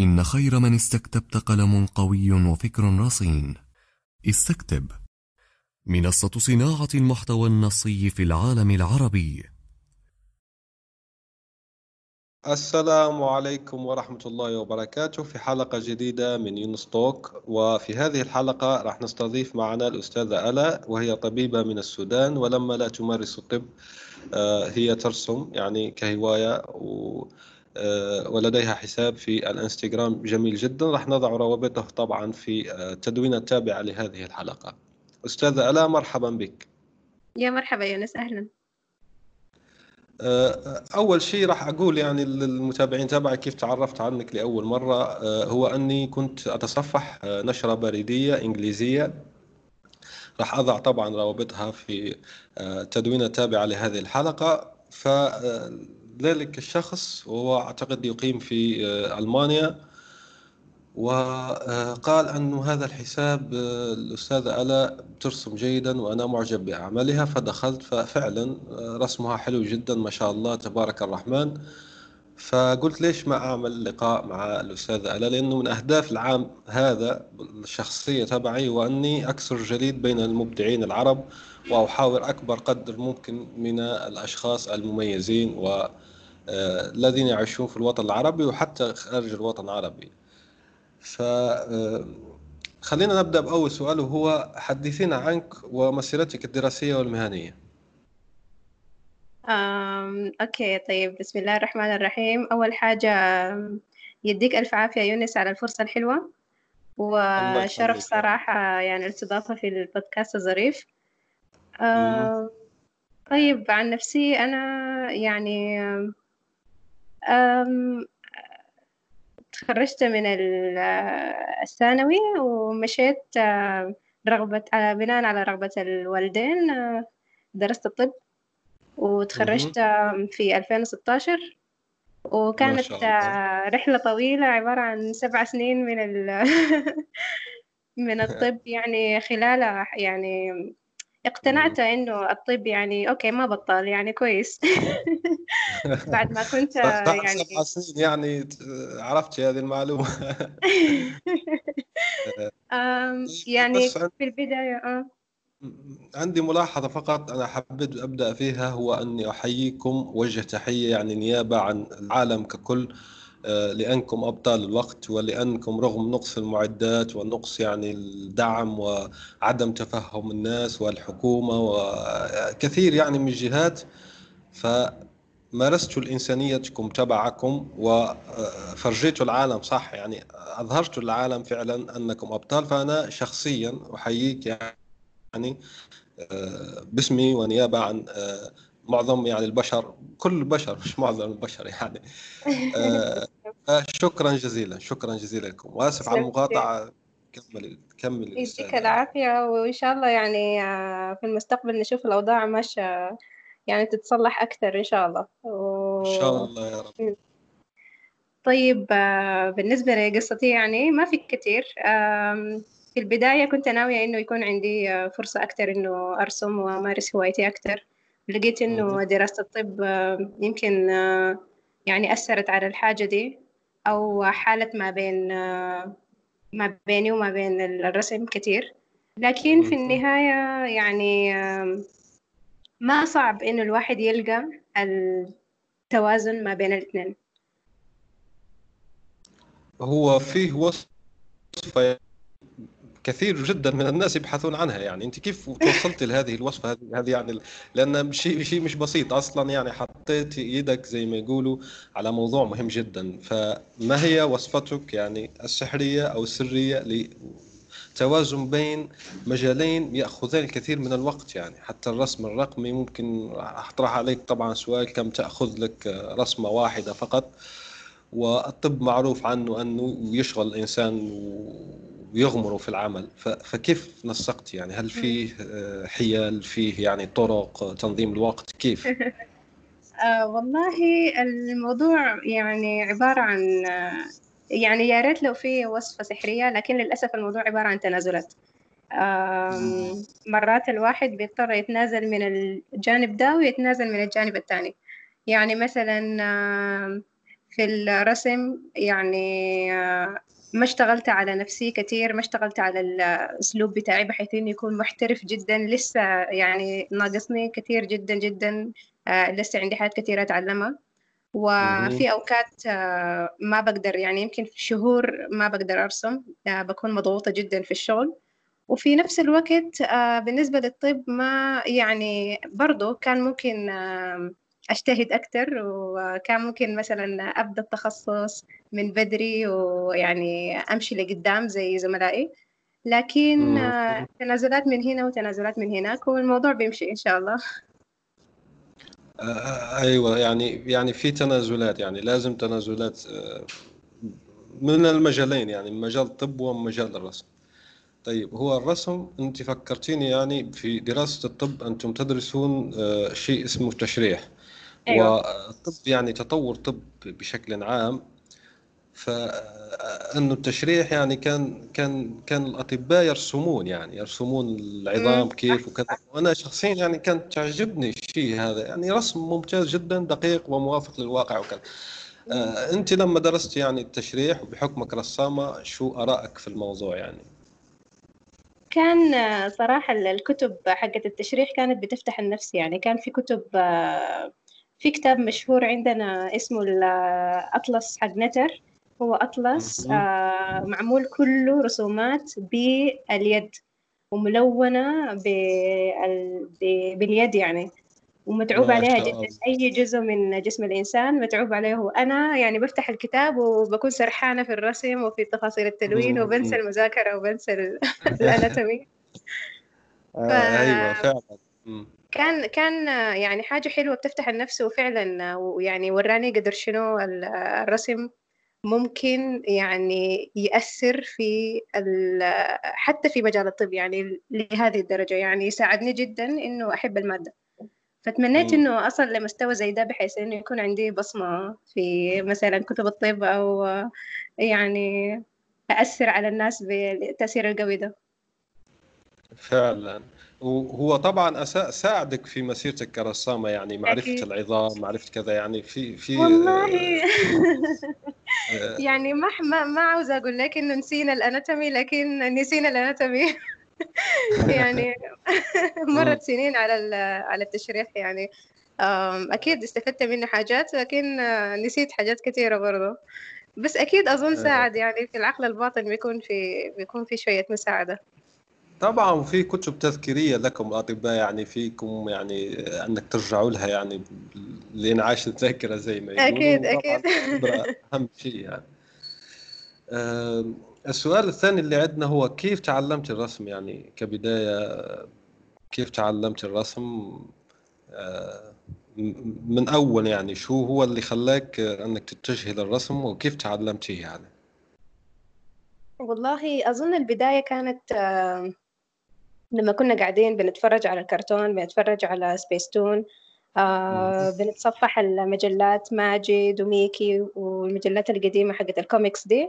إن خير من استكتبت قلم قوي وفكر رصين. استكتب. منصة صناعة المحتوى النصي في العالم العربي. السلام عليكم ورحمة الله وبركاته. في حلقة جديدة من يونس توك. وفي هذه الحلقة راح نستضيف معنا الأستاذة ألا وهي طبيبة من السودان ولما لا تمارس الطب آه، هي ترسم يعني كهواية و ولديها حساب في الانستغرام. جميل جدا. راح نضع روابطه طبعا في التدوين آه، التابع لهذه الحلقة. أستاذة ألا مرحبا بك. يا مرحبا يونس أهلا. آه، أول شيء راح أقول يعني للمتابعين تبعي كيف تعرفت عنك لأول مرة. هو أني كنت أتصفح نشرة بريدية إنجليزية. راح أضع طبعا روابطها في التدوين التابع لهذه الحلقة. ف ذلك الشخص وهو أعتقد يقيم في آه، ألمانيا. وقال أن هذا الحساب آه، الأستاذة ألا ترسم جيدا وأنا معجب بأعمالها فدخلت ففعلا آه، رسمها حلو جدا ما شاء الله تبارك الرحمن. فقلت ليش ما أعمل لقاء مع الأستاذة ألا؟ لأنه من أهداف العام هذا الشخصية تبعي وأني أكسر جليد بين المبدعين العرب وأحاور أكبر قدر ممكن من الأشخاص المميزين و آه، الذين يعيشون في الوطن العربي وحتى خارج الوطن العربي. ف آه، خلينا نبدأ بأول سؤال وهو حدثينا عنك ومسيرتك الدراسية والمهنية. أم، أوكي طيب بسم الله الرحمن الرحيم. أول حاجة يديك ألف عافية يونس على الفرصة الحلوة وشرف صراحة يعني الاستضافة في البودكاست الظريف. طيب عن نفسي أنا يعني تخرجت من الثانوي ومشيت رغبة بناء على رغبة الوالدين درست الطب وتخرجت في 2016 وكانت رحلة طويلة عبارة عن سبع سنين من من الطب. يعني خلالها يعني اقتنعت إنه الطب يعني أوكي ما بطال يعني كويس. بعد ما كنت يعني سبع سنين يعني عرفت هذه المعلومة. يعني في البداية آه. عندي ملاحظة فقط أنا حبيت أبدأ فيها هو أني أحييكم وجه تحية يعني نيابة عن العالم ككل آه، لأنكم أبطال الوقت ولأنكم رغم نقص المعدات ونقص يعني الدعم وعدم تفهم الناس والحكومة وكثير يعني من الجهات فمارستوا الإنسانيتكم تبعكم وفرجيتوا العالم صح؟ يعني أظهرتوا للعالم فعلا أنكم أبطال فأنا شخصيا أحييك يعني آه، باسمي ونيابة عن آه، معظم يعني البشر كل البشر مش معظم البشر يعني. آه شكرا جزيلا شكرا جزيلا لكم. وأسف على المقاطعة. كمل كمل يديك العافية وإن شاء الله يعني في المستقبل نشوف الأوضاع ماشية يعني تتصلح أكثر إن شاء الله. و... إن شاء الله يا رب. طيب بالنسبة لقصتي يعني ما في كثير في البداية كنت ناوية إنه يكون عندي آه، فرصة أكثر إنه أرسم وأمارس هوايتي أكثر لقيت إنه دراسة الطب آه، يمكن آه، يعني أثرت على الحاجة دي أو حالت ما بين ما بيني وما بين الرسم كتير. لكن في النهاية يعني ما صعب إنه الواحد يلقى التوازن ما بين الاثنين هو فيه وصفة كثير جدا من الناس يبحثون عنها يعني. أنت كيف توصلت لهذه الوصفة؟ هذه يعني لأن شيء شيء مش بسيط أصلا يعني. حطيت يدك زي ما يقولوا على موضوع مهم جدا. فما هي وصفتك يعني السحرية أو السرية لتوازن بين مجالين يأخذان الكثير من الوقت يعني؟ حتى الرسم الرقمي ممكن أطرح عليك طبعا سؤال كم تأخذ لك رسمة واحدة فقط؟ والطب معروف عنه أنه يشغل الإنسان ويغمره في العمل. فكيف نسقت يعني؟ هل فيه آه، حيل؟ فيه يعني طرق تنظيم الوقت؟ كيف؟ آه والله الموضوع يعني عبارة عن يعني يا ريت لو في وصفة سحرية لكن للأسف الموضوع عبارة عن تنازلات. مرات الواحد بيضطر يتنازل من الجانب ده ويتنازل من الجانب الثاني يعني مثلا في الرسم يعني ما اشتغلت على نفسي كثير ما اشتغلت على الأسلوب بتاعي بحيث إنه يكون محترف جدا. لسه يعني ناقصني كثير جدا جدا آه، لسه عندي حاجات كثيرة أتعلمها. وفي أوقات آه، ما بقدر يعني يمكن في شهور ما بقدر أرسم. آه، بكون مضغوطة جدا في الشغل. وفي نفس الوقت بالنسبة للطب ما يعني برضو كان ممكن أجتهد أكتر وكان ممكن مثلا أبدأ التخصص من بدري ويعني أمشي لقدام زي زملائي. لكن تنازلات من هنا وتنازلات من هناك والموضوع بيمشي إن شاء الله. أيوه يعني يعني في تنازلات يعني لازم تنازلات من المجالين يعني مجال الطب ومجال الرسم. طيب هو الرسم أنت فكرتيني يعني في دراسة الطب أنتم تدرسون شيء اسمه التشريح أيوة. والطب يعني تطور طب بشكل عام. فانه التشريح يعني كان كان كان الأطباء يرسمون يعني يرسمون العظام كيف وكذا. وأنا شخصيا يعني كانت تعجبني الشيء هذا. يعني رسم ممتاز جدا دقيق وموافق للواقع وكذا. آه أنت لما درست يعني التشريح وبحكمك رسامة شو آرائك في الموضوع يعني؟ كان صراحة الكتب حقت التشريح كانت بتفتح النفس يعني. كان في كتب آه، في كتاب مشهور عندنا اسمه الأطلس حق نتر. هو أطلس آه معمول كله رسومات باليد وملونة باليد يعني. ومتعوب عليها جدا. أي جزء من جسم الإنسان متعوب عليه وأنا يعني بفتح الكتاب وبكون سرحانة في الرسم وفي تفاصيل التلوين وبنسى المذاكرة وبنسى الأناتومي آه، أيوة فعلا. كان كان يعني حاجة حلوة بتفتح النفس وفعلا ويعني وراني قدر شنو الرسم ممكن يعني يأثر في حتى في مجال الطب يعني لهذه الدرجة. يعني يساعدني جدا إنه أحب المادة. فتمنيت إنه أصل لمستوى زي ده بحيث إنه يكون عندي بصمة في مثلا كتب الطب أو يعني أأثر على الناس بالتأثير القوي ده. فعلا. وهو طبعا ساعدك في مسيرتك كرسامه يعني معرفة أكيد. العظام معرفة كذا يعني في في والله. آه، يعني ما ما ما عاوز أقول لك إنه نسينا الأناتومي لكن نسينا الأناتومي. يعني مرت سنين على على التشريح يعني أكيد استفدت منه حاجات لكن نسيت حاجات كثيرة برضه بس أكيد أظن آه. ساعد يعني في العقل الباطن بيكون في بيكون في شوية مساعدة. طبعا في كتب تذكيرية لكم الاطباء يعني فيكم يعني أنك ترجعوا لها يعني لانعاش الذاكره زي ما يقولوا. أكيد أكيد. أهم شيء يعني. السؤال الثاني اللي عندنا هو كيف تعلمت الرسم؟ يعني كبداية كيف تعلمت الرسم؟ آه، من أول يعني شو هو اللي خلاك أنك تتجهي للرسم وكيف تعلمتيه يعني؟ والله أظن البداية كانت لما كنا قاعدين بنتفرج على الكرتون بنتفرج على سبيستون آه بنتصفح المجلات ماجد وميكي والمجلات القديمة حقت الكوميكس دي.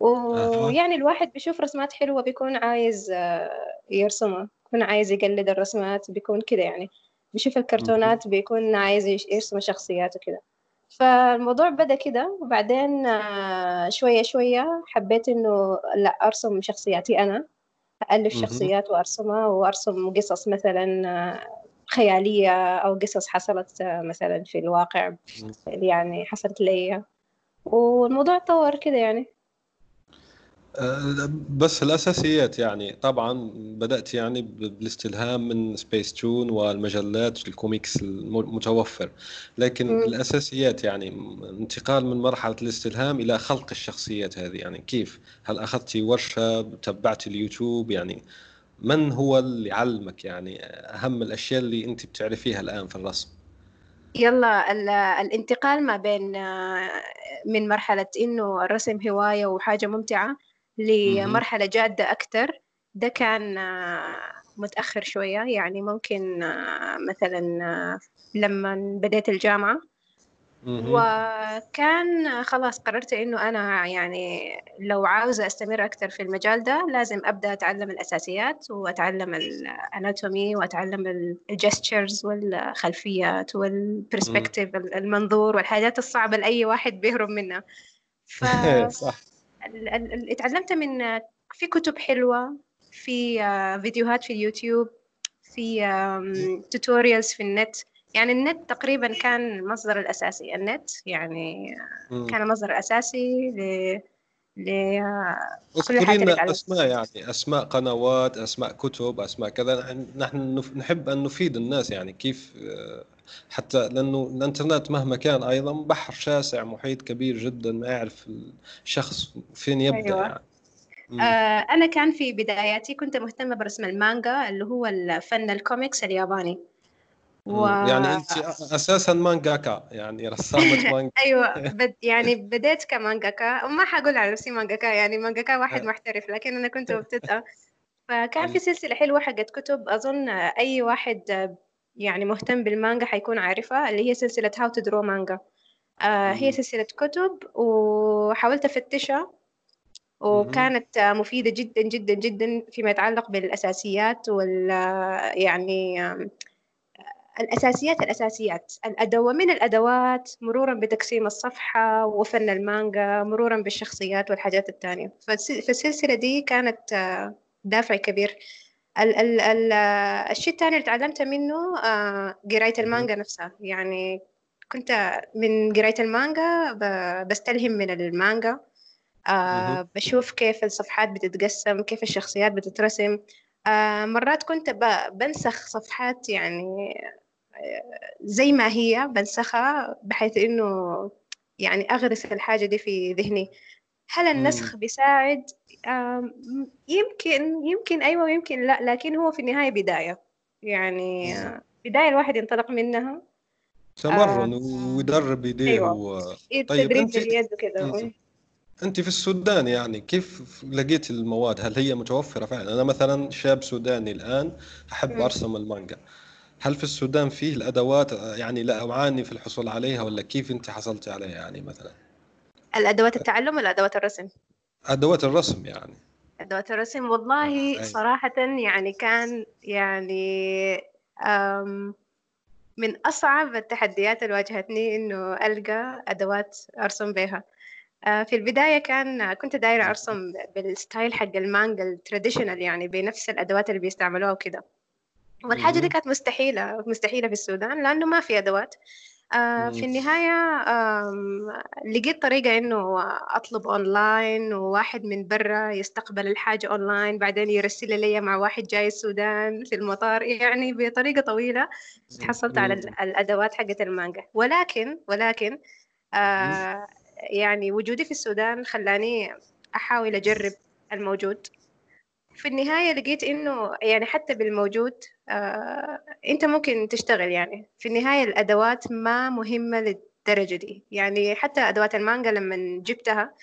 ويعني الواحد بيشوف رسمات حلوة بيكون عايز آه يرسمها بيكون عايز يقلد الرسمات بيكون كده يعني. بيشوف الكرتونات بيكون عايز يرسم شخصيات وكده فالموضوع بدأ كده وبعدين آه شوية شوية حبيت إنه لا أرسم شخصياتي أنا. ألف شخصيات وأرسمها وأرسم قصص مثلا آه، خيالية أو قصص حصلت آه، مثلا في الواقع يعني حصلت لي والموضوع تطور كده يعني. بس الأساسيات يعني طبعا بدأت يعني بالاستلهام من سبيستون والمجلات الكوميكس المتوفر. لكن م. الأساسيات يعني انتقال من مرحلة الاستلهام إلى خلق الشخصيات هذه. يعني كيف؟ هل أخذتي ورشة؟ تبعتي اليوتيوب؟ يعني من هو اللي علمك؟ يعني أهم الأشياء اللي أنت بتعرفيها الآن في الرسم. يلا الانتقال ما بين من مرحلة إنه الرسم هواية وحاجة ممتعة لمرحلة جادة أكتر. ده كان آه، متأخر شوية. يعني ممكن آه، مثلا آه، لما بديت الجامعة. وكان خلاص قررت إنه أنا يعني لو عاوزة أستمر أكثر في المجال ده لازم أبدأ أتعلم الأساسيات وأتعلم الأناتومي وأتعلم الجستشرز والخلفيات والبرسبكتيف المنظور والحاجات الصعبة اللي أي واحد بيهرب منها. ف صح. اتعلمت من في كتب حلوة في آه، فيديوهات في اليوتيوب في tutorials في النت. يعني النت تقريبا كان المصدر الأساسي. النت يعني كان مصدر أساسي ل ل اذكري لنا أسماء يعني أسماء قنوات أسماء كتب أسماء كذا. نحن نحب أن نفيد الناس يعني كيف آه، حتى لأنه الإنترنت مهما كان أيضا بحر شاسع محيط كبير جدا ما يعرف الشخص فين يبدأ أيوة. يعني. آه أنا كان في بداياتي كنت مهتمة برسم المانجا اللي هو الفن الكوميكس الياباني. و... يعني أنت أساسا مانجاكا يعني رسامة مانجا. أيوه بد يعني بديت كمانجاكا وما حقول على نفسي مانجاكا يعني مانجاكا واحد محترف لكن أنا كنت مبتدئة. فكان في سلسلة حلوة حقت كتب أظن أي واحد يعني مهتم بالمانجا حيكون عارفها اللي هي سلسلة How to Draw Manga هي سلسلة كتب وحاولت أفتشها وكانت مفيدة جدا جدا جدا فيما يتعلق بالأساسيات وال يعني الأساسيات الأساسيات. الأدوات من الأدوات مرورا بتقسيم الصفحة وفن المانجا مرورا بالشخصيات والحاجات التانية. فالسلسلة دي كانت دافع كبير ال ال ال الشيء الثاني اللي تعلمته منه آه، قراية المانجا نفسها. يعني كنت من قراية المانجا بستلهم من المانجا. آه بشوف كيف الصفحات بتتقسم كيف الشخصيات بتترسم. آه مرات كنت بنسخ صفحات يعني آه، زي ما هي بنسخها بحيث إنه يعني أغرس الحاجة دي في ذهني. هل النسخ بيساعد؟ يمكن يمكن أيوة ويمكن لا لكن هو في النهاية بداية. يعني بداية الواحد ينطلق منها. تمرن آه ويدرب يديه أيوة. و... طيب أنت كده أنت في السودان يعني كيف لقيت المواد؟ هل هي متوفرة فعلا؟ أنا مثلا شاب سوداني الآن أحب أرسم المانجا. هل في السودان فيه الأدوات؟ يعني لا أعاني في الحصول عليها ولا كيف أنت حصلتي عليها يعني مثلا؟ الأدوات التعلم ولا أدوات الرسم؟ أدوات الرسم يعني. أدوات الرسم والله آه. صراحة يعني كان يعني من أصعب التحديات اللي واجهتني إنه ألقى أدوات أرسم بها. آه، في البداية كان كنت دايرة أرسم بال style حق المانجا ال traditional يعني بنفس الأدوات اللي بيستعملوها وكده. والحاجة دي كانت مستحيلة مستحيلة في السودان لأنه ما في أدوات. آه، في النهاية لقيت طريقة إنه أطلب أونلاين وواحد من برا يستقبل الحاجة أونلاين بعدين يرسل لي مع واحد جاي السودان في المطار. يعني بطريقة طويلة تحصلت على الأدوات حقت المانجا. ولكن ولكن آه يعني وجودي في السودان خلاني أحاول أجرب الموجود. في النهاية لقيت إنه يعني حتى بالموجود آه أنت ممكن تشتغل يعني. في النهاية الأدوات ما مهمة للدرجة دي. يعني حتى أدوات المانجا لما جبتها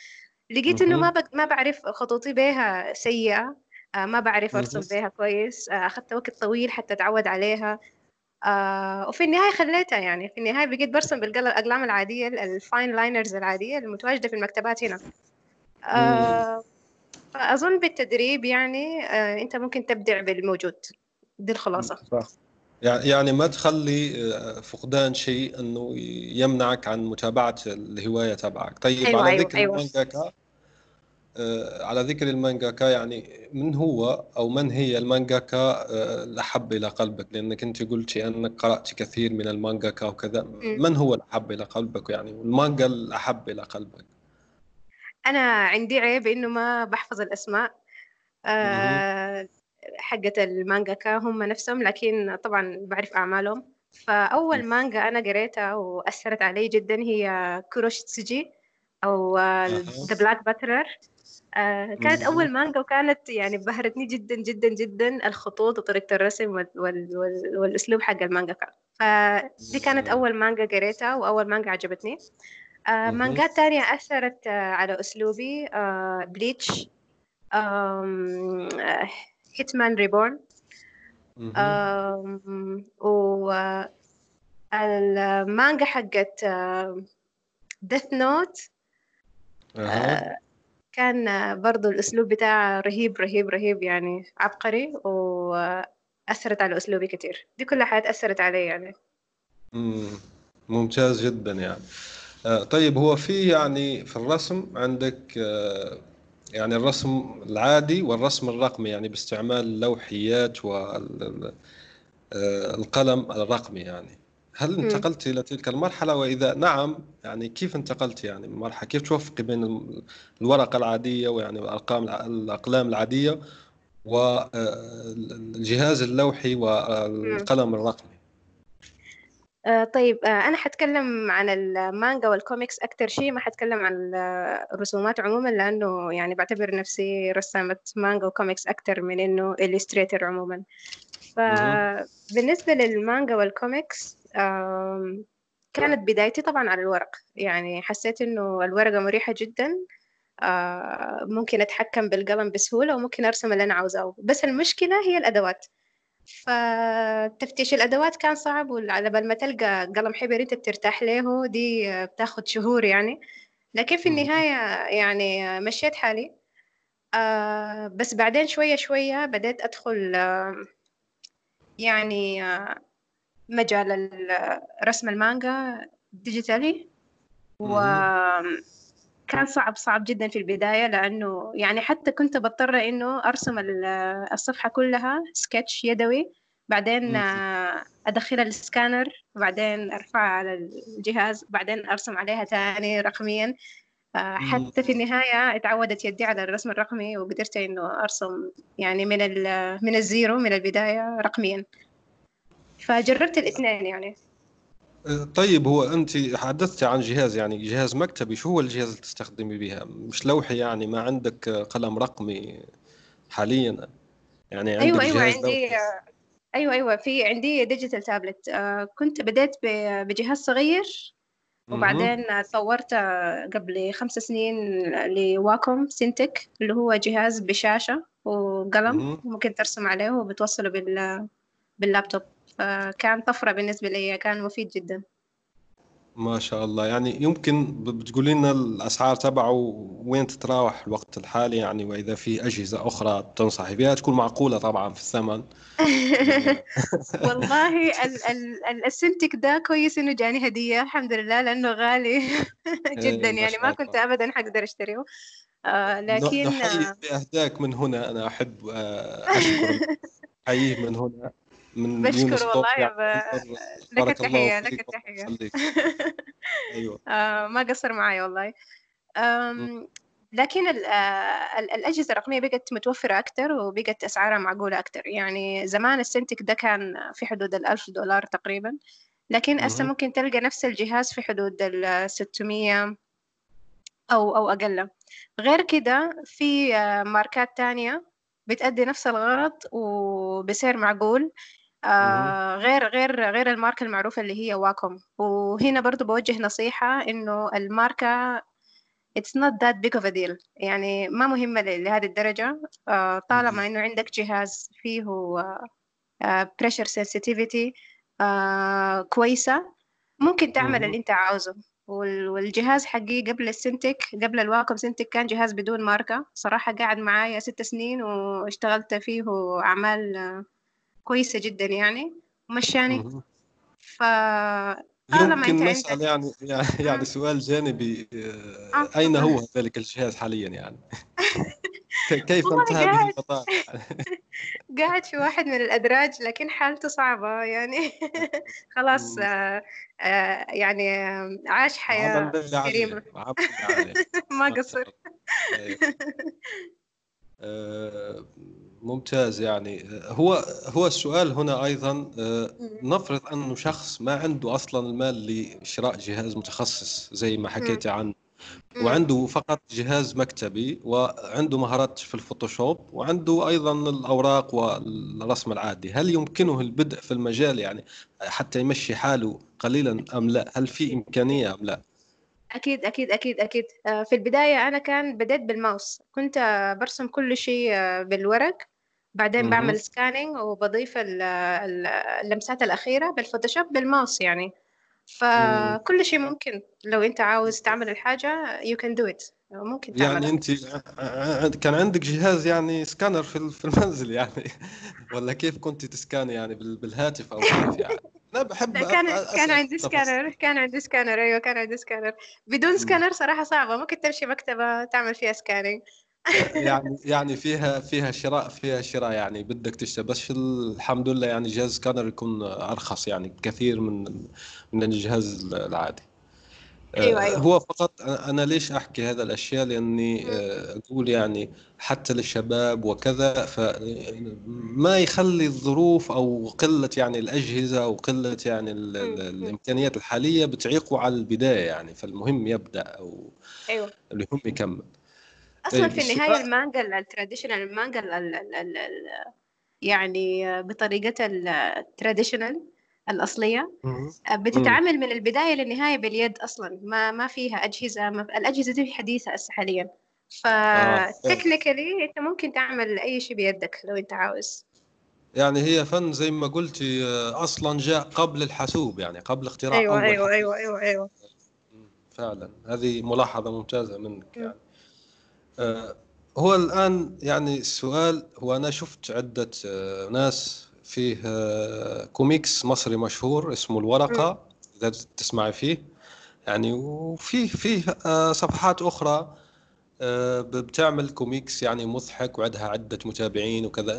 لقيت إنه ما ما بعرف خطوطي بها سيئة آه ما بعرف أرسم بها كويس آه أخذت وقت طويل حتى أتعود عليها. آه وفي النهاية خليتها يعني. في النهاية بقيت برسم بالأقلام العادية ال fine liners العادية المتواجدة في المكتبات هنا. آه فأظن بالتدريب يعني آه أنت ممكن تبدع بالموجود. دي الخلاصة صح يعني ما تخلي آه، فقدان شيء إنه يمنعك عن متابعة الهواية تبعك. طيب أيوة على أيوة ذكر أيوة. المانجاكا آه، على ذكر المانجاكا يعني من هو أو من هي المانجاكا آه، الأحب إلى قلبك؟ لأنك أنت قلتي أنك قرأت كثير من المانجاكا وكذا. من هو الأحب إلى قلبك؟ يعني والمانجا الأحب إلى قلبك. أنا عندي عيب إنه ما بحفظ الأسماء. أه حقت المانجاكا هم نفسهم لكن طبعا بعرف أعمالهم. فأول مانجا أنا قريتها وأثرت علي جدا هي كوروشتسوجي أو the Black Butler آه كانت أول مانجا وكانت يعني بهرتني جدا جدا جدا الخطوط وطريقة الرسم وال وال وال والأسلوب حق المانجا فدي كانت أول مانجا قريتها وأول مانجا عجبتني. آه. مانجات تانية أثرت آه على أسلوبي آه Bleach. Hitman Reborn مهم. والمانجا حقت Death Note أها. كان برضو الأسلوب بتاعه رهيب رهيب رهيب يعني عبقري وأثرت على أسلوبي كتير دي كلها حاجات أثرت علي يعني مم. ممتاز جدا يعني آه، طيب هو في يعني في الرسم عندك آه، يعني الرسم العادي والرسم الرقمي يعني باستعمال اللوحيات والقلم الرقمي يعني. هل. انتقلت إلى تلك المرحلة؟ وإذا نعم يعني كيف انتقلت يعني؟ من مرحلة كيف توفقي بين الورقة العادية ويعني الأرقام الع- الأقلام العادية والجهاز اللوحي والقلم الرقمي؟ آه طيب آه أنا حتكلم عن المانجا والكوميكس أكتر شيء ما حتكلم عن ال- الرسومات عموما لأنه يعني بعتبر نفسي رسامة مانجا وكوميكس أكتر من إنه illustrator عموما. فبالنسبة للمانجا والكوميكس كانت بدايتي طبعا على الورق. يعني حسيت إنه الورقة مريحة جدا آه، ممكن أتحكم بالقلم بسهولة وممكن أرسم اللي أنا عاوزاه. بس المشكلة هي الأدوات. فتفتيش الأدوات كان صعب وعلى بال ما تلقى قلم حبر أنت بترتاح له دي بتاخد شهور يعني. لكن في مهم. النهاية يعني مشيت حالي. آه، بس بعدين شوية شوية بدأت أدخل آه، يعني آه، مجال ال- رسم المانجا ديجيتالي. وكان صعب صعب جدا في البداية لأنه يعني حتى كنت بضطر إنه أرسم ال- الصفحة كلها سكتش يدوي بعدين أدخلها السكانر وبعدين أرفعها على الجهاز بعدين أرسم عليها تاني رقميا. آه، حتى في النهاية اتعودت يدي على الرسم الرقمي وقدرت إنه أرسم يعني من من ال zero من البداية رقميا. فجربت الاثنين يعني. طيب هو أنت حدثتي عن جهاز يعني جهاز مكتبي شو هو الجهاز اللي تستخدمي بها مش لوحي يعني ما عندك قلم رقمي حاليا؟ يعني عندك أيوة أيوة جهاز عندي لوحي. أيوة أيوة في عندي digital tablet آه، كنت بديت بجهاز صغير. وبعدين طورت قبل خمس سنين ل Wacom Cintiq اللي هو جهاز بشاشة وقلم. ممكن ترسم عليه وبتوصله بال باللابتوب. فكان طفرة بالنسبة لي كان مفيد جدا. ما شاء الله. يعني يمكن بتقولي لنا الأسعار تبعه وين تتراوح الوقت الحالي؟ يعني وإذا في أجهزة أخرى تنصحي بها؟ تكون معقولة طبعا في الثمن. والله ال ال ده كويس إنه جاني هدية الحمد لله لأنه غالي جدا. إيه، ما يعني ما كنت. ابدا حقدر أشتريه. آه لكن آه، بأهداك من هنا. أنا أحب آه، أشكر أحييه من هنا. من بشكر والله يعني. ب- لك التحية لك يخليك أيوه. آه ما قصر معي والله. لكن آه، ال- الأجهزة الرقمية بقت متوفرة أكتر وبقت أسعارها معقولة أكتر. يعني زمان السنتك ده كان في حدود الألف دولار تقريبا. لكن هسه. ممكن تلقى نفس الجهاز في حدود ال 600 أو أو أقل. غير كده في آه، ماركات تانية بتأدي نفس الغرض وبسعر معقول. آه غير غير غير الماركة المعروفة اللي هي واكوم. وهنا برضو بوجه نصيحة إنه الماركة it's not that big of a deal. يعني ما مهمة لهذه الدرجة. آه طالما إنه عندك جهاز فيه آه آه pressure sensitivity آه كويسة ممكن تعمل. اللي أنت عاوزه. وال- والجهاز حقي قبل السنتك قبل الواكم سنتك كان جهاز بدون ماركة. صراحة قاعد معايا ست سنين واشتغلت فيه أعمال آه، كويسة جدا يعني ومشاني مهم. فطالما يمكن أنت نسأل يعني يعني يعني. سؤال جانبي آه آه، أين هو ذلك الجهاز حاليا يعني؟ كيف انتهى به المطاف قاعد في واحد من الأدراج لكن حالته صعبة يعني. خلاص. آه آه يعني آه، عاش حياة كريمة ما قصر ممتاز يعني. هو هو السؤال هنا أيضا آه، نفرض أنه شخص ما عنده أصلا المال لشراء جهاز متخصص زي ما حكيتي عنه. وعنده فقط جهاز مكتبي وعنده مهارات في الفوتوشوب وعنده أيضا الأوراق والرسم العادي هل يمكنه البدء في المجال يعني حتى يمشي حاله قليلا أم لا؟ هل في إمكانية أم لا؟ أكيد أكيد أكيد أكيد. آه، في البداية أنا كان بديت بالماوس. كنت آه، برسم كل شيء آه، بالورق. بعدين مهم. بعمل scanning وبضيف ال- ال- اللمسات الأخيرة بال Photoshop بال mouse يعني. فكل شيء ممكن. لو أنت عاوز تعمل الحاجة you can do it. ممكن يعني أنت ع- ع- كان عندك جهاز يعني سكانر في ال- في المنزل يعني؟ ولا كيف كنت تسكاني يعني بال- بالهاتف أو كيف يعني؟ أنا بحب لا كان أ- كان أسأل عندي. سكانر كان عندي سكانر أيوة كان عندي سكانر بدون سكانر صراحة صعبة ممكن تمشي مكتبة تعمل فيها scanning يعني يعني فيها فيها شراء فيها شراء يعني بدك تشتري. بس الحمد لله يعني جهاز سكانر يكون أرخص يعني كثير من من الجهاز العادي. أيوة أيوة. هو فقط أنا ليش أحكي هذا الأشياء؟ لأني آه، أقول يعني حتى للشباب وكذا فما يخلي الظروف أو قلة يعني الأجهزة أو قلة يعني ال- ال- الإمكانيات الحالية بتعيقوا على البداية يعني فالمهم يبدأ أو أيوة. المهم يكمل. أصلا طيب في النهاية المانجا ال traditional المانجا ال ال ال ال ال يعني بطريقتها ال traditional الأصلية. مم. بتتعامل من البداية للنهاية باليد أصلا. ما ما فيها أجهزة ما الأجهزة دي حديثة هسه حاليا. آه ف technically أنت ممكن تعمل أي شيء بيدك لو أنت عاوز. يعني هي فن زي ما قلتي آه، أصلا جاء قبل الحاسوب يعني قبل اختراع أيوه أول أيوه حاسوب. أيوه أيوه. فعلا. هذه ملاحظة ممتازة منك. يعني. آه، هو الآن يعني السؤال هو أنا شفت عدة آه، ناس فيه آه، كوميكس مصري مشهور اسمه مم. الورقة إذا تسمعي فيه يعني وفيه فيه آه، صفحات أخرى آه، بتعمل كوميكس يعني مضحك وعندها عدة متابعين وكذا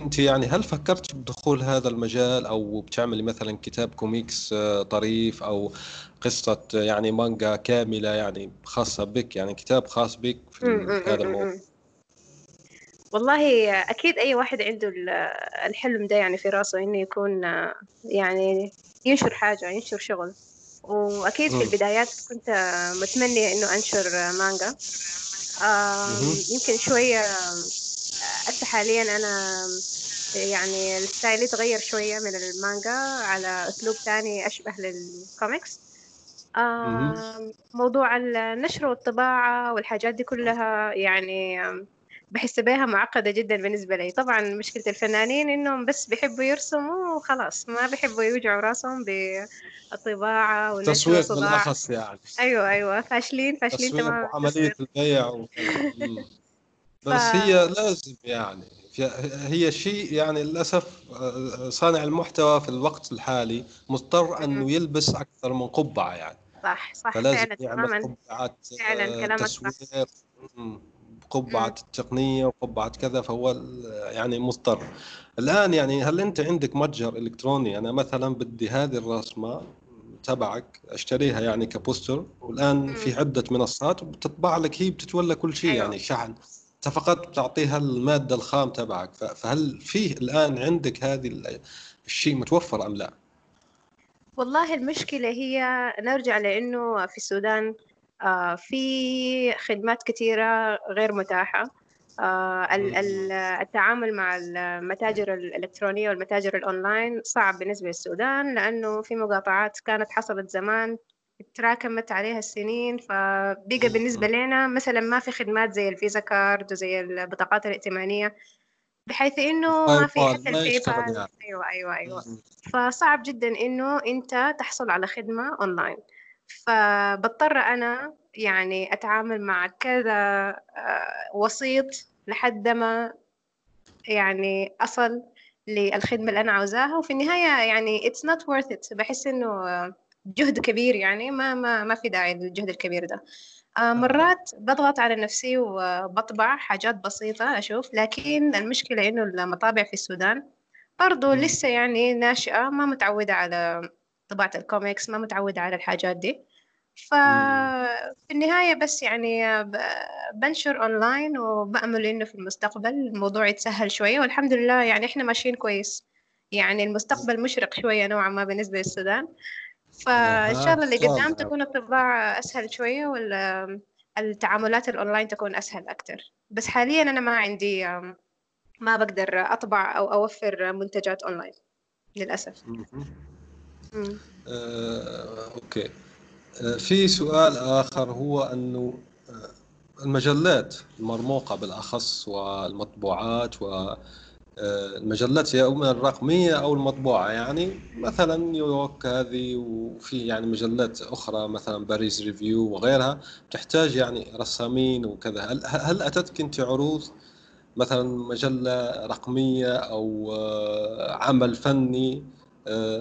أنت يعني هل فكرت بدخول هذا المجال أو بتعملي مثلا كتاب كوميكس طريف أو قصة آه، يعني مانجا كاملة يعني خاصة بك يعني كتاب خاص بك في هذا الموضوع. والله أكيد أي واحد عنده ال- الحلم ده يعني في راسه إنه يكون يعني ينشر حاجة ينشر شغل وأكيد في. البدايات كنت متمنية إنه أنشر مانجا. يمكن شوية هسه حاليا أنا يعني ال style تغير شوية من المانجا على أسلوب تاني أشبه للكوميكس موضوع النشر والطباعة والحاجات دي كلها يعني بحس بيها معقدة جدا بالنسبة لي. طبعا مشكلة الفنانين إنهم بس بيحبوا يرسموا وخلاص ما بيحبوا يوجعوا راسهم بالطباعة والطباعة بالأخص يعني. أيوة أيوة فاشلين فاشلين تماما. وعملية التسويق البيع وكذا مم. ف بس هي لازم يعني. هي شيء يعني للأسف آه، صانع المحتوى في الوقت الحالي مضطر أنه يلبس أكثر من قبعة يعني. صح صح فلازم فعلا يعمل تماما. قبعات فعلا آه، كلامك صح. م- التقنية وقبعة كذا فهو يعني مضطر. الآن يعني هل أنت عندك متجر إلكتروني؟ أنا مثلا بدي هذه الرسمة تبعك أشتريها يعني كبوستر والآن في م. عدة منصات وبتطبع لك هي بتتولى كل شيء يعني شحن. أنت فقط بتعطيها المادة الخام تبعك. فهل فيه الآن عندك هذه ال- الشيء متوفر أم لا؟ والله المشكلة هي نرجع لأنه في السودان في خدمات كثيرة غير متاحة. آه، ال- ال- التعامل مع المتاجر الإلكترونية والمتاجر الأونلاين صعب بالنسبة للسودان لأنه في مقاطعات كانت حصلت زمان تراكمت عليها السنين فبقى بالنسبة لنا مثلا ما في خدمات زي ال Visa card وزي البطاقات الائتمانية بحيث إنه ما في باي حتى بال ما الباي يشتغل بال يعني أيوة أيوة. مم. فصعب جدا إنه أنت تحصل على خدمة أونلاين. فبضطر أنا يعني أتعامل مع كذا آه، وسيط لحد ما يعني أصل للخدمة اللي أنا عاوزاها. وفي النهاية يعني it's not worth it. بحس إنه آه، جهد كبير يعني ما ما ما في داعي للجهد الكبير ده. آه، مرات بضغط على نفسي وبطبع حاجات بسيطة أشوف. لكن المشكلة إنه المطابع في السودان برضو. لسه يعني ناشئة ما متعودة على طباعة الكوميكس ما متعودة على الحاجات دي. ففي النهاية بس يعني بنشر أونلاين وبأمل إنه في المستقبل الموضوع يتسهل شوية والحمد لله يعني إحنا ماشيين كويس. يعني المستقبل مشرق شوية نوعا ما بالنسبة للسودان. فإن شاء الله اللي قدام تكون الطباعة أسهل شوية والتعاملات الأونلاين تكون أسهل أكتر. بس حاليا أنا ما عندي ما بقدر أطبع أو أوفر منتجات أونلاين للأسف. مهم. مم. آه، في سؤال آخر هو أنه المجلات المرموقة بالأخص والمطبوعات و المجلات هي اما الرقمية أو المطبوعة يعني مثلا نيويورك هذه وفي يعني مجلات أخرى مثلا باريس ريفيو وغيرها تحتاج يعني رسامين وكذا هل, هل أتتك أنت عروض مثلا مجلة رقمية أو آه، عمل فني آه،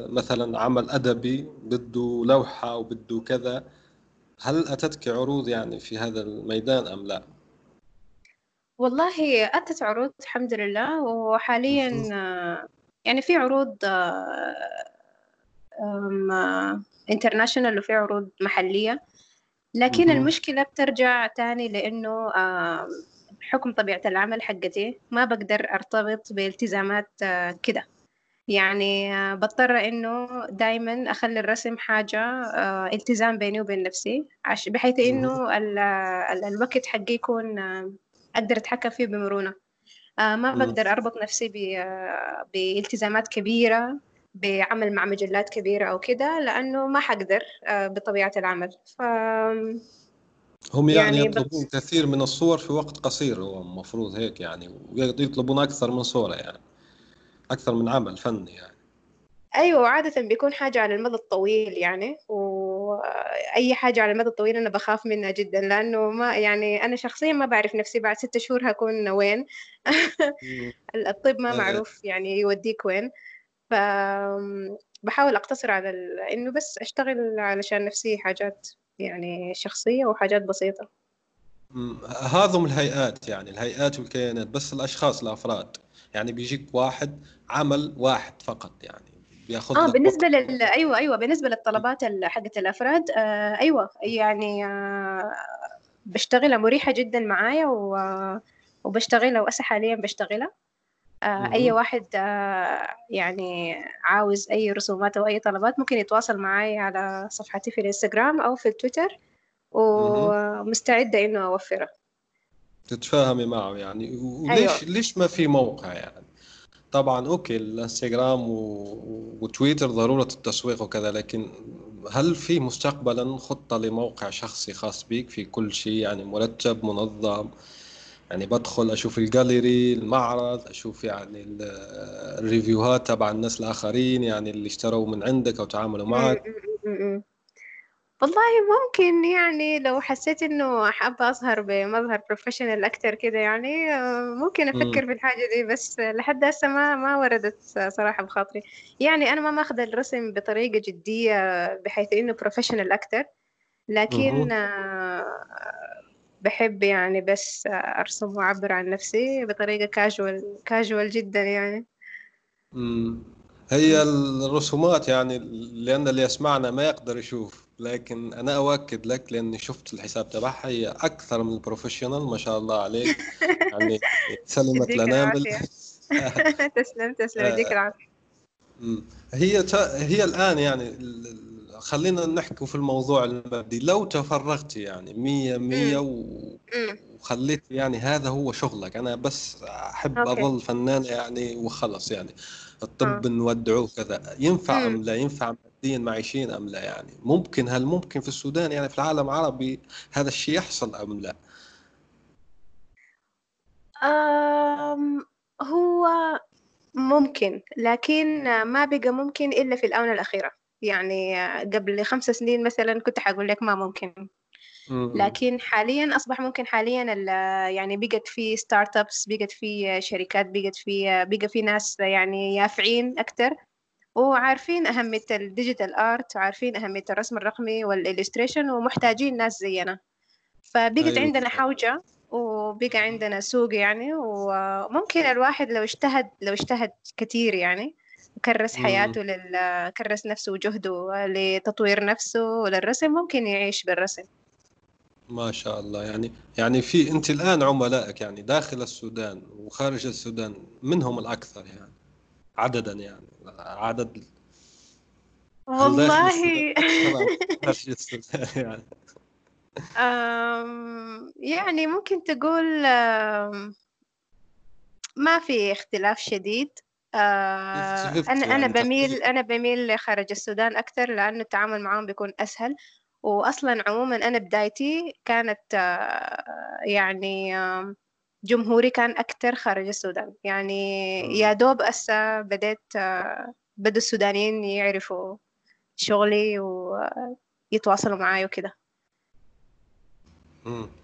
مثلا عمل أدبي بده لوحة وبده كذا. هل أتتك عروض يعني في هذا الميدان أم لا؟ والله أتت عروض الحمد لله. وحاليا يعني في عروض انترناشونال وفي عروض محلية. لكن المشكلة بترجع تاني لأنه حكم طبيعة العمل حقتي ما بقدر أرتبط بالتزامات كده. يعني بضطر إنه دايما أخلي الرسم حاجة التزام بيني وبين نفسي بحيث إنه الوقت حقي يكون أقدر أتحكم فيه بمرونة. آه ما بقدر أربط نفسي بالتزامات كبيرة بعمل مع مجلات كبيرة أو كده لأنه ما حقدر آه بطبيعة العمل. ف هم يعني, يعني يطلبون بس... كثير من الصور في وقت قصير هو المفروض هيك يعني ويطلبون أكثر من صورة يعني. أكثر من عمل فني يعني. أيوة عادة بيكون حاجة على المدى الطويل يعني وأي حاجة على المدى الطويل أنا بخاف منها جدا لأنه ما يعني أنا شخصيا ما بعرف نفسي بعد ستة شهور هكون وين؟ الطب ما معروف يعني يوديك وين. ف بحاول أقتصر على ال... إنه بس أشتغل علشان نفسي حاجات يعني شخصية وحاجات بسيطة. هذم الهيئات يعني الهيئات والكيانات بس الأشخاص الأفراد. يعني بيجيك واحد عمل واحد فقط يعني بياخذ آه بالنسبة لل أيوه أيوه بالنسبة للطلبات حقت الأفراد آه أيوه يعني آه بشتغلها مريحة جدا معايا و... وبشتغلها وأسا حاليا بشتغلها. آه أي واحد آه يعني عاوز أي رسومات أو أي طلبات ممكن يتواصل معي على صفحتي في الإنستغرام أو في التويتر ومستعدة إنه أوفره. تتفاهمي معه يعني. وليش أيوة. ليش ما في موقع يعني؟ طبعا أوكي الانستغرام و... وتويتر ضرورة التسويق وكذا لكن هل في مستقبلا خطة لموقع شخصي خاص بيك في كل شيء؟ يعني مرتب منظم؟ يعني بدخل أشوف الجاليري المعرض أشوف يعني ال reviewهات تبع الناس الآخرين يعني اللي اشتروا من عندك أو تعاملوا معك؟ والله ممكن يعني لو حسيت إنه حابة أظهر بمظهر professional أكتر كده يعني ممكن أفكر في الحاجة دي بس لحد هسه ما ما وردت صراحة بخاطري. يعني أنا ما ماخذة الرسم بطريقة جدية بحيث إنه professional أكتر لكن بحب يعني بس أرسم وأعبر عن نفسي بطريقة casual casual جدا يعني. هي الرسومات يعني لأن اللي يسمعنا ما يقدر يشوف. لكن أنا أؤكد لك لأني شفت الحساب تبعها هي أكثر من ال professional ما شاء الله عليك. يعني سلمت الانامل تسلم تسلم يديك العافية. هي هي الآن يعني خلينا نحكي في الموضوع المادي لو تفرغتي يعني مية مية وخليت يعني هذا هو شغلك أنا بس أحب أوكي. أظل فنان يعني وخلص يعني. الطب آه. نودعوه كذا. ينفع أم لا؟ ينفع ماديا معيشين أم لا يعني؟ ممكن هل ممكن في السودان يعني في العالم العربي هذا الشيء يحصل أم لا؟ أم هو ممكن لكن ما بقى ممكن إلا في الآونة الأخيرة. يعني قبل خمس سنين مثلا كنت حقول لك ما ممكن. لكن حاليا أصبح ممكن حاليا يعني بقت في startups بقت في شركات بقت في بقى في ناس يعني يافعين أكتر. وعارفين أهمية ال digital art وعارفين أهمية الرسم الرقمي وال illustration ومحتاجين ناس زينا. فبقت أيوة. عندنا حوجة وبقى عندنا سوق يعني وممكن الواحد لو اجتهد لو اجتهد كثير يعني كرس حياته لل كرس نفسه وجهده لتطوير نفسه وللرسم ممكن يعيش بالرسم. ما شاء الله. يعني يعني في أنت الآن عملائك يعني داخل السودان وخارج السودان منهم الأكثر يعني. عددا يعني. عدد والله. يعني؟ يعني ممكن تقول ما في اختلاف شديد. آه، أنا أنا يعني بميل أنا بميل لخارج السودان أكثر لأنه التعامل معهم بيكون أسهل. وأصلا عموما أنا بدايتي كانت يعني جمهوري كان أكتر خارج السودان. يعني يا دوب أسا بديت بدوا السودانيين يعرفوا شغلي ويتواصلوا معاي وكده.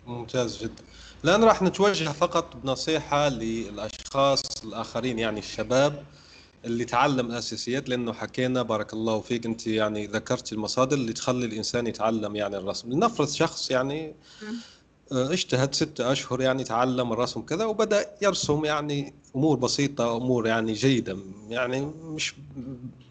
ممتاز جدا. الآن راح نتوجه فقط بنصيحة للأشخاص الآخرين يعني الشباب اللي تعلم الأساسيات لأنه حكينا بارك الله فيك أنت يعني ذكرت المصادر اللي تخلي الإنسان يتعلم يعني الرسم. لنفرض شخص يعني آه، اجتهد ستة أشهر يعني تعلم الرسم كذا وبدأ يرسم يعني أمور بسيطة أمور يعني جيدة يعني مش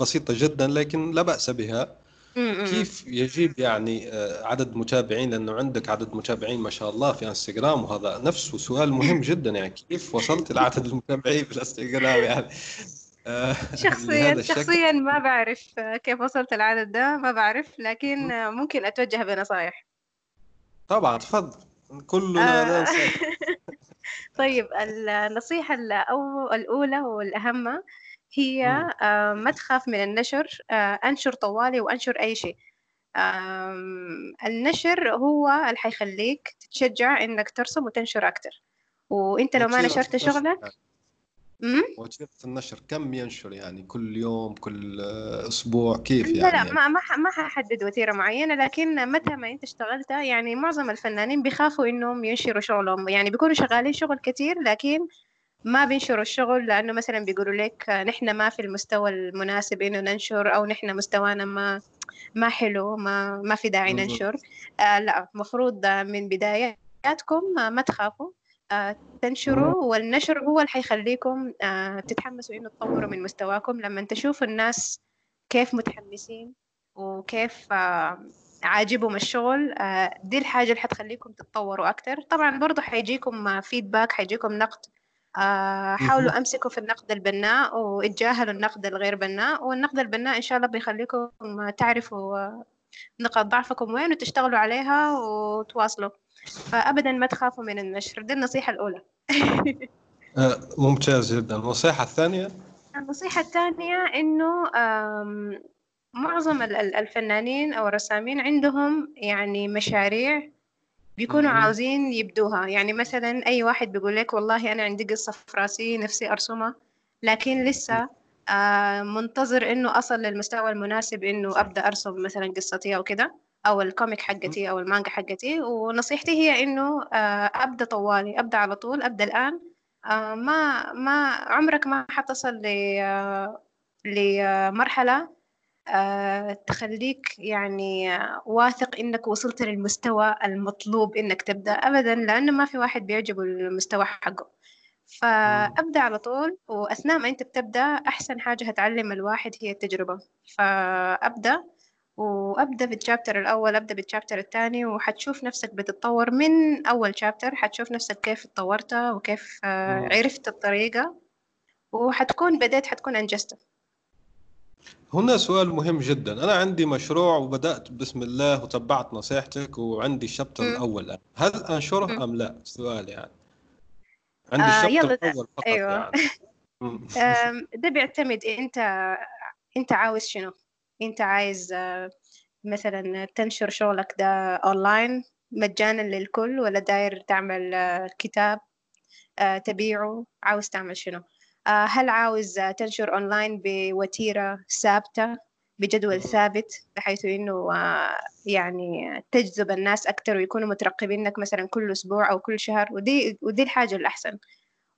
بسيطة جدا لكن لا بأس بها. كيف يجيب يعني آه، عدد متابعين؟ لأنه عندك عدد متابعين ما شاء الله في إنستغرام وهذا نفسه سؤال مهم جدا يعني كيف وصلت لعدد المتابعين في الإنستغرام يعني؟ آه، شخصيا شخصيا ما بعرف كيف وصلت العدد ده ما بعرف لكن ممكن أتوجه بنصائح طبعا تفضل. كلنا آه. طيب النصيحة الأولى والأهم هي آه، ما تخاف من النشر آه، أنشر طوالي وأنشر أي شيء. النشر هو اللي حيخليك تتشجع إنك ترسم وتنشر أكتر. وإنت لو ما نشرت شغلك وتيرة النشر كم ينشر يعني كل يوم كل أسبوع كيف يعني لا لا ما ما ما ححدد وتيرة معينة لكن متى ما أنت اشتغلت يعني معظم الفنانين بيخافوا إنهم ينشروا شغلهم. يعني بيكونوا شغالين شغل كتير لكن ما بينشروا الشغل لأنه مثلا بيقولوا لك نحن ما في المستوى المناسب إنه ننشر أو نحن مستوانا ما ما حلو ما ما في داعي ننشر. آه لا المفروض من بداياتكم ما تخافوا. تنشروا والنشر هو اللي حيخليكم آه، تتحمسوا إنه تطوروا من مستواكم. لما تشوفوا الناس كيف متحمسين وكيف آه، عاجبهم الشغل دي الحاجة اللي حتخليكم تتطوروا أكتر. طبعا برضو حيجيكم فيدباك حيجيكم نقد. حاولوا أمسكوا في النقد البناء واتجاهلوا النقد الغير بناء. والنقد البناء إن شاء الله بيخليكم تعرفوا نقاط ضعفكم وين وتشتغلوا عليها وتواصلوا. فابدا ما تخافوا من النشر. دي النصيحة الأولى. آه، ممتاز جدا. النصيحة الثانية؟ النصيحة الثانية إنه معظم الفنانين أو الرسامين عندهم يعني مشاريع بيكونوا عاوزين يبدوها. يعني مثلا أي واحد بيقول لك والله أنا عندي قصة في راسي نفسي أرسمها لكن لسه آه منتظر إنه أصل للمستوى المناسب إنه أبدأ أرسم مثلا قصتي أو كده. أو الكوميك حقتي أو المانجا حقتي ونصيحتي هي إنه آه، أبدأ طوالي أبدأ على طول أبدأ الآن. آه، ما ما عمرك ما حتصل ل آه، لمرحلة تخليك يعني واثق إنك وصلت للمستوى المطلوب إنك تبدأ ابدا لأنه ما في واحد بيعجبه المستوى حقه. فأبدأ على طول وأثناء ما أنت بتبدأ أحسن حاجة هتعلم الواحد هي التجربة. فأبدأ وأبدأ بالشابتر الأول أبدأ بالشابتر الثاني وحتشوف نفسك بتتطور من أول شابتر حتشوف نفسك كيف اتطورت وكيف آه، عرفت الطريقة وحتكون بديت حتكون انجزت هنا سؤال مهم جدا. أنا عندي مشروع وبدأت بسم الله وتبعت نصيحتك وعندي الشابتر الأول. هل أنشره أم لا؟ سؤال يعني. عندي آه الشابتر الأول فقط أيوة. يعني. ده بيعتمد إنت إنت عاوز شنو؟ أنت عايز آه، مثلا تنشر شغلك ده أونلاين مجانا للكل ولا داير تعمل آه، كتاب آه، تبيعه؟ عاوز تعمل شنو؟ هل عاوز تنشر أونلاين بوتيرة ثابتة بجدول ثابت بحيث إنه يعني تجذب الناس أكثر ويكونوا مترقبينك مثلا كل أسبوع أو كل شهر؟ ودي ودي الحاجة الأحسن.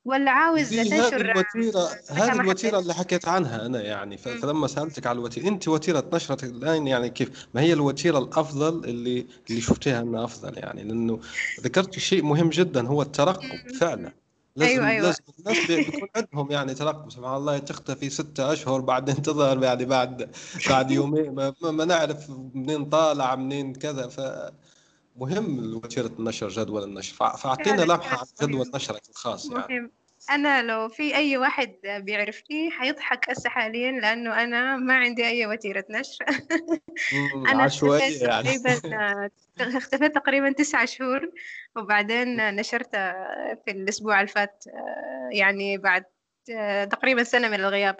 ولا عاوز تنشر هذه الوتيره هذه الوتيرة اللي حكيت عنها أنا يعني. فلما سألتك على الوتيره أنت وتيرة نشرتك الآن يعني كيف؟ ما هي الوتيرة الأفضل اللي اللي شفتيها إنها أفضل يعني؟ لأنه ذكرت شيء مهم جدا هو الترقب فعلا. لازم أيوة. أيوة. لازم الناس بيكون عندهم يعني ترقب. سبحان الله تختفي ستة أشهر بعدين تظهر يعني بعد بعد يومين. ما, ما نعرف منين طالع منين كذا. ف مهم وتيرة النشر جدول النشر. فاعطينا لمحة عن جدول نشرك الخاص يعني. مهم. أنا لو في أي واحد بيعرفني حيضحك هسه حاليا لأنه أنا ما عندي أي وتيرة نشر. عشوائية يعني. تقريبا اختفيت تقريبا تسعة شهور وبعدين نشرت في الأسبوع اللي فات يعني بعد تقريبا سنة من الغياب.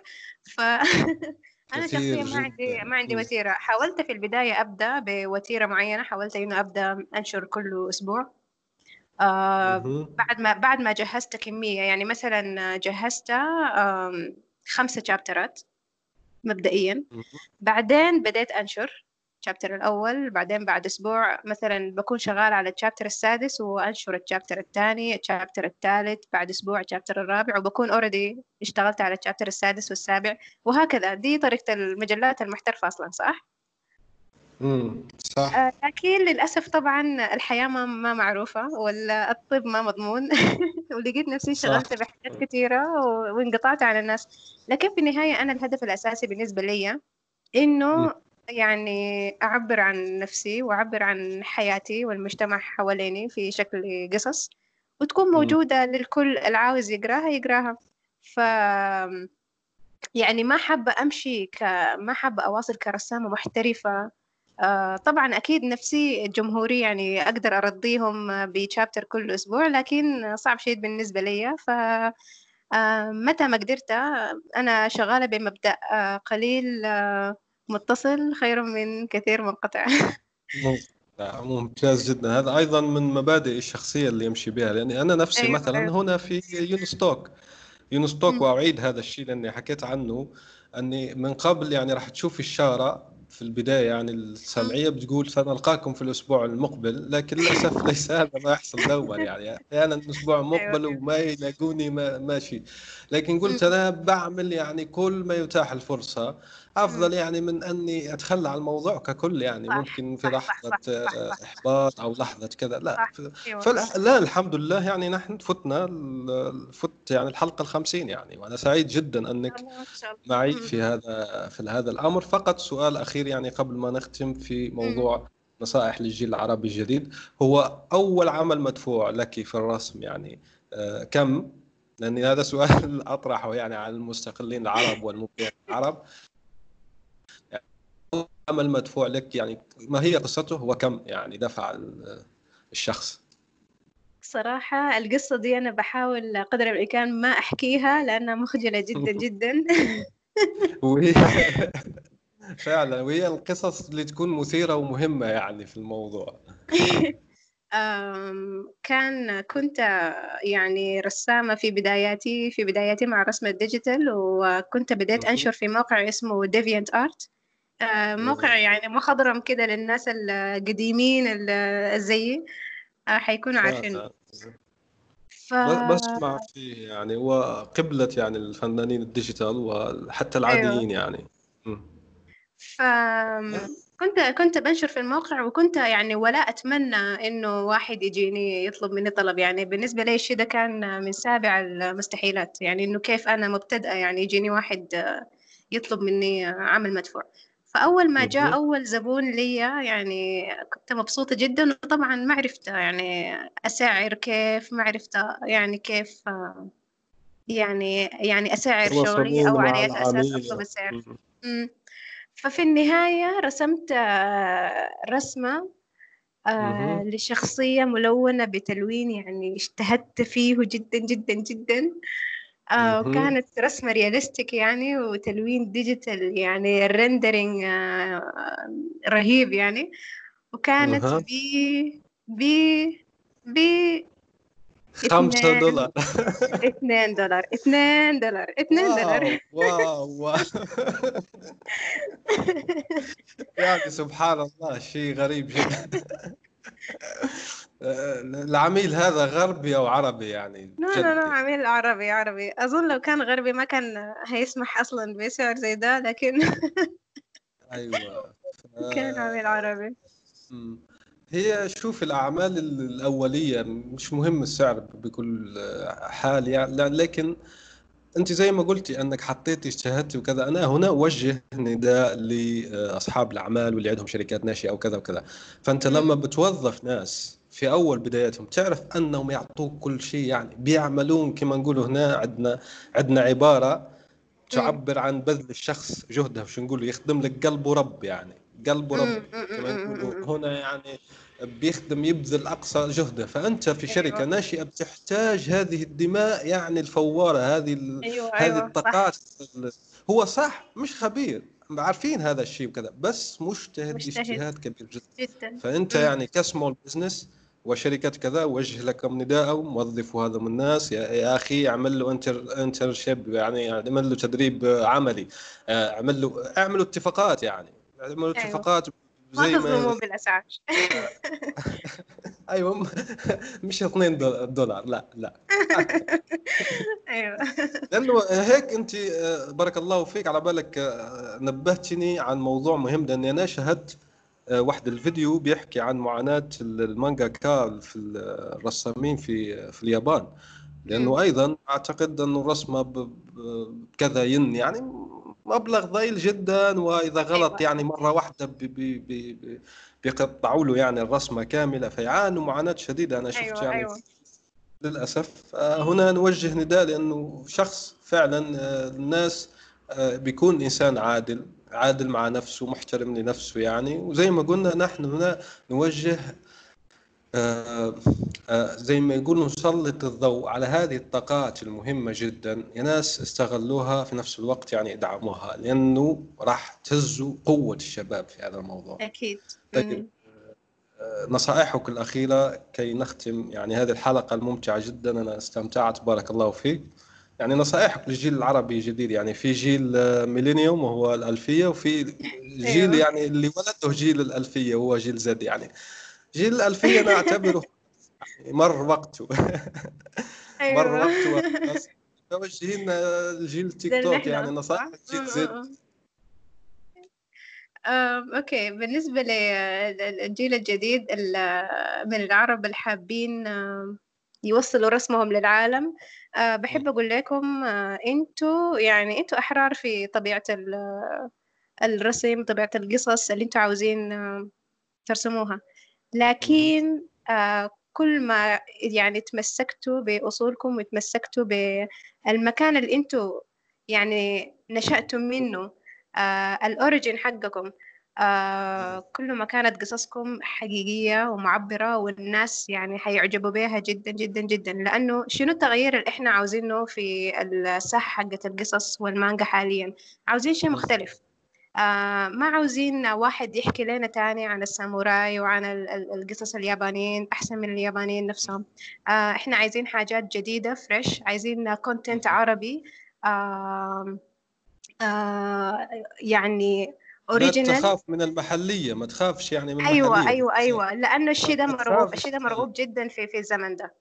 ف أنا شخصيا ما عندي ما عندي. وتيرة حاولت في البداية أبدأ بوتيرة معينة حاولت إنه أبدأ أنشر كل أسبوع آه. بعد ما بعد ما جهزت كمية يعني مثلا جهزت آم، خمسة شابترات مبدئيا. بعدين بديت أنشر الشابتر الأول بعدين بعد أسبوع مثلا بكون شغال على الشابتر السادس وأنشر الشابتر الثاني الشابتر الثالث بعد أسبوع الشابتر الرابع وبكون اوريدي اشتغلت على الشابتر السادس والسابع وهكذا دي طريقة المجلات المحترفة أصلا صح؟ مم. صح آه لكن للأسف طبعا الحياة ما ما معروفة ولا الطب ما مضمون ولقيت نفسي. شغلت بحاجات كثيرة و- وانقطعت عن الناس لكن في النهاية أنا الهدف الأساسي بالنسبة لي. إنه يعني أعبر عن نفسي وأعبر عن حياتي والمجتمع حواليني في شكل قصص وتكون. موجودة للكل العاوز يقراها يقراها. ف يعني ما حابة أمشي ك ما حابة أواصل كرسامة محترفة. آه طبعا أكيد نفسي جمهوري يعني أقدر أرضيهم بشابتر كل أسبوع لكن صعب شيء بالنسبة لي. ف آه متى ما قدرت آه، أنا شغالة بمبدأ آه قليل آه متصل خير من كثير منقطع. لا، ممتاز جدا هذا أيضا من مبادئ الشخصية اللي يمشي بها لأني أنا نفسي أيوة مثلا أيوة هنا في يونستوك يونستوك. وأعيد هذا الشيء لأني حكيت عنه أني من قبل يعني راح تشوف الشاره في البداية يعني. السمعية بتقول سنلقاكم في الأسبوع المقبل لكن للأسف ليس هذا ما يحصل دوما يعني أحيانا الأسبوع أيوة مقبل أيوة وما يلاقوني ما ماشي لكن قلت. أنا بعمل يعني كل ما يتاح الفرصة أفضل. يعني من أني أتخلى عن الموضوع ككل يعني صح ممكن في صح لحظة صح صح صح. صح إحباط أو لحظة كذا لا صح أيوة. فلا لا الحمد لله يعني نحن فتنا فت يعني الحلقة الخمسين يعني وأنا سعيد جدا أنك معي. في هذا في هذا الأمر. فقط سؤال أخير يعني قبل ما نختم في. موضوع نصائح للجيل العربي الجديد. هو أول عمل مدفوع لك في الرسم يعني آه، كم؟ لأن هذا سؤال أطرحه يعني على المستقلين العرب والمبدعين العرب. أول عمل مدفوع لك يعني ما هي قصته وكم يعني دفع ال- الشخص؟ صراحة القصة دي أنا بحاول قدر الإمكان ما أحكيها لأنها مخجلة جدا جدا. وهي فعلا وهي القصص اللي تكون مثيرة ومهمة يعني في الموضوع. كان كنت يعني رسامة في بداياتي في بداياتي مع رسم ال digital وكنت بديت. أنشر في موقع اسمه DeviantArt موقع يعني مخضرم كده للناس القديمين ال- زيي آه، حيكونوا عارفين فعلا. ف بسمع فيه يعني هو قبلة يعني الفنانين ال digital وحتى أيوه. العاديين يعني. م. فكنت كنت بنشر في الموقع وكنت يعني ولا أتمنى إنه واحد يجيني يطلب مني طلب. يعني بالنسبة لي الشيء ده كان من سابع المستحيلات. يعني إنه كيف أنا مبتدئة يعني يجيني واحد يطلب مني عمل مدفوع. فأول ما جاء. أول زبون لي يعني كنت مبسوطة جدا وطبعا ما عرفت يعني أسعر كيف ما عرفت يعني كيف يعني يعني أسعر شغلي أو على أساس أطلب السعر. ففي النهاية رسمت آه، رسمة آه،. لشخصية ملونة بتلوين يعني اجتهدت فيه جدا جدا جدا آه،. وكانت رسمة realistic يعني وتلوين digital يعني ال rendering رهيب يعني. وكانت. ب ب ب خمسة اثنين دولار. اثنين دولار اثنين دولار اثنين دولار. wow wow wow. يعني سبحان الله شيء غريب جدا. العميل هذا غربي أو عربي يعني لا لا لا. عميل عربي عربي أظن لو كان غربي ما كان هيسمح أصلا بسعر زي ده لكن ف- كان عميل عربي. هي شوف الأعمال ال- الأولية مش مهم السعر بكل حال يعني لكن أنت زي ما قلتي أنك حطيتي اجتهدتي وكذا أنا هنا أوجه نداء لأصحاب الأعمال واللي عندهم شركات ناشئة وكذا وكذا فأنت لما. بتوظف ناس في أول بداياتهم تعرف أنهم يعطوك كل شيء يعني بيعملون كما نقولوا هنا عندنا عندنا عبارة مم. تعبر عن بذل الشخص جهده وش نقول يخدم لك قلبه رب يعني قلبه رب. كما مم. هنا يعني بيخدم يبذل أقصى جهده. فأنت في شركة أيوة ناشئة بتحتاج هذه الدماء يعني الفوارة هذه ال... أيوة هذه أيوة صح. الطاقات ال- هو صح مش خبير. عارفين هذا الشيء وكذا بس مجتهد, مجتهد. اجتهاد كبير جدا. جدا. فأنت مم. يعني ك small business وشركة كذا وجه لكم نداء موظفوا هذا من الناس. يا, يا أخي اعمل له inter internship يعني اعمل له تدريب عملي. آه، اعمل له اعملوا اتفاقات يعني. اعملوا أيوة. اتفاقات ما تظلموا بالاسعار أيوه مش 2 دولار لا لا. أيوه. لأنه هيك أنت آه، بارك الله فيك على بالك آه، نبهتني عن موضوع مهم لأني أنا شاهدت آه، واحد الفيديو بيحكي عن معاناة المانجاكا في الرسامين في في اليابان. لأنه أيضا أعتقد أنه الرسمة بكذا ين يعني مبلغ ضئيل جدا وإذا غلط أيوة. يعني مرة واحدة بي- بي- بي- بي- بيقطعوا له يعني الرسمة كاملة فيعانوا معاناة شديدة أنا شفت أيوه يعني. أيوه. للأسف. آه، هنا نوجه نداء لأنه شخص فعلا آه، الناس آه، بيكون إنسان عادل عادل مع نفسه محترم لنفسه يعني. وزي ما قلنا نحن هنا نوجه زي ما يقولوا نسلط الضوء على هذه الطاقات المهمة جدا. يا ناس استغلوها في نفس الوقت يعني ادعموها لأنه راح تهزوا قوة الشباب في هذا الموضوع. أكيد. طيب مم. نصائحك الأخيرة كي نختم يعني هذه الحلقة الممتعة جدا أنا استمتعت بارك الله فيك. يعني نصائحك للجيل العربي الجديد يعني في جيل آه، ميلينيوم وهو الألفية وفي جيل أيوة. يعني اللي ولده جيل الألفية وهو جيل زد يعني. جيل الألفية أنا أعتبره. مر وقته. مر أيوه وقته. توجهين الجيل تيك توك يعني نصائح؟ جيل زد. أوكي. بالنسبة للجيل الجديد ال- من العرب الحابين يوصلوا رسمهم للعالم. أه، بحب أقول لكم أه، أنتوا يعني أنتوا أحرار في طبيعة ال- الرسم طبيعة القصص اللي أنتوا عاوزين ترسموها. لكن آه، كل ما يعني تمسكتوا بأصولكم وتمسكتوا بالمكان اللي أنتوا يعني نشأتم منه آه، الأوريجين حقكم آه، كل ما كانت قصصكم حقيقية ومعبرة والناس يعني حيعجبوا بها جدا جدا جدا. لأنه شنو التغيير اللي إحنا عاوزينه في الساحة حقت القصص والمانجا حاليا؟ عاوزين شيء مختلف. ما عاوزين واحد يحكي لنا تاني عن الساموراي وعن ال- ال- القصص اليابانيين أحسن من اليابانيين نفسهم. آه إحنا عايزين حاجات جديدة fresh عايزين content عربي. آه آه يعني لا original تخاف من المحلية ما تخافش يعني من أيوه المحلية. أيوه أيوه. لأنه الشيء ده ما مرغوب الشيء ده مرغوب جدا في في الزمن ده.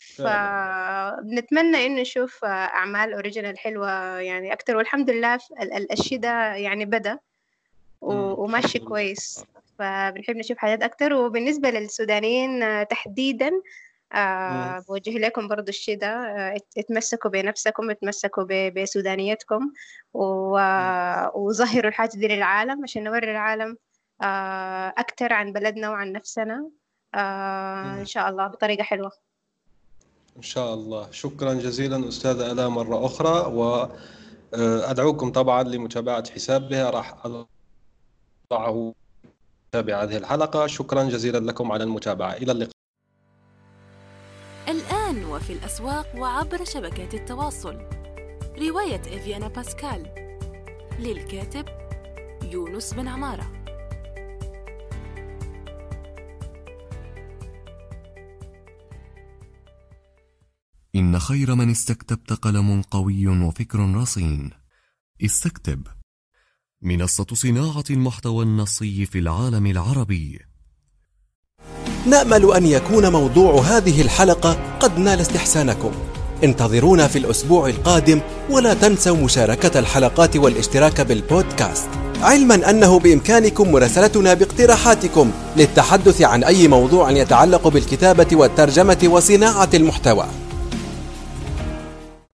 فعلا فبنتمنى إنه نشوف أعمال original حلوة يعني أكتر والحمد لله الشيء ده يعني بدا. وماشي كويس فبنحب نشوف حاجات أكتر وبالنسبة للسودانيين تحديدا. آه بوجه لكم برضو الشيء ده آه، ات- اتمسكوا بنفسكم اتمسكوا بسودانيتكم. وظهروا الحاجة دي للعالم عشان نوري العالم آه، أكتر عن بلدنا وعن نفسنا آه،. إن شاء الله بطريقة حلوة إن شاء الله. شكرا جزيلا أستاذة آلاء مرة أخرى وأدعوكم طبعا لمتابعة حسابها راح أضعه تابع هذه الحلقة. شكرا جزيلا لكم على المتابعة. إلى اللقاء. الآن وفي الأسواق وعبر شبكات التواصل. رواية إفيانا باسكال. للكاتب يونس بن عمارة. إن خير من استكتبت قلم قوي وفكر رصين. استكتب. منصة صناعة المحتوى النصي في العالم العربي. نأمل أن يكون موضوع هذه الحلقة قد نال استحسانكم. انتظرونا في الأسبوع القادم ولا تنسوا مشاركة الحلقات والاشتراك بالبودكاست. علما أنه بإمكانكم مراسلتنا باقتراحاتكم للتحدث عن أي موضوع يتعلق بالكتابة والترجمة وصناعة المحتوى.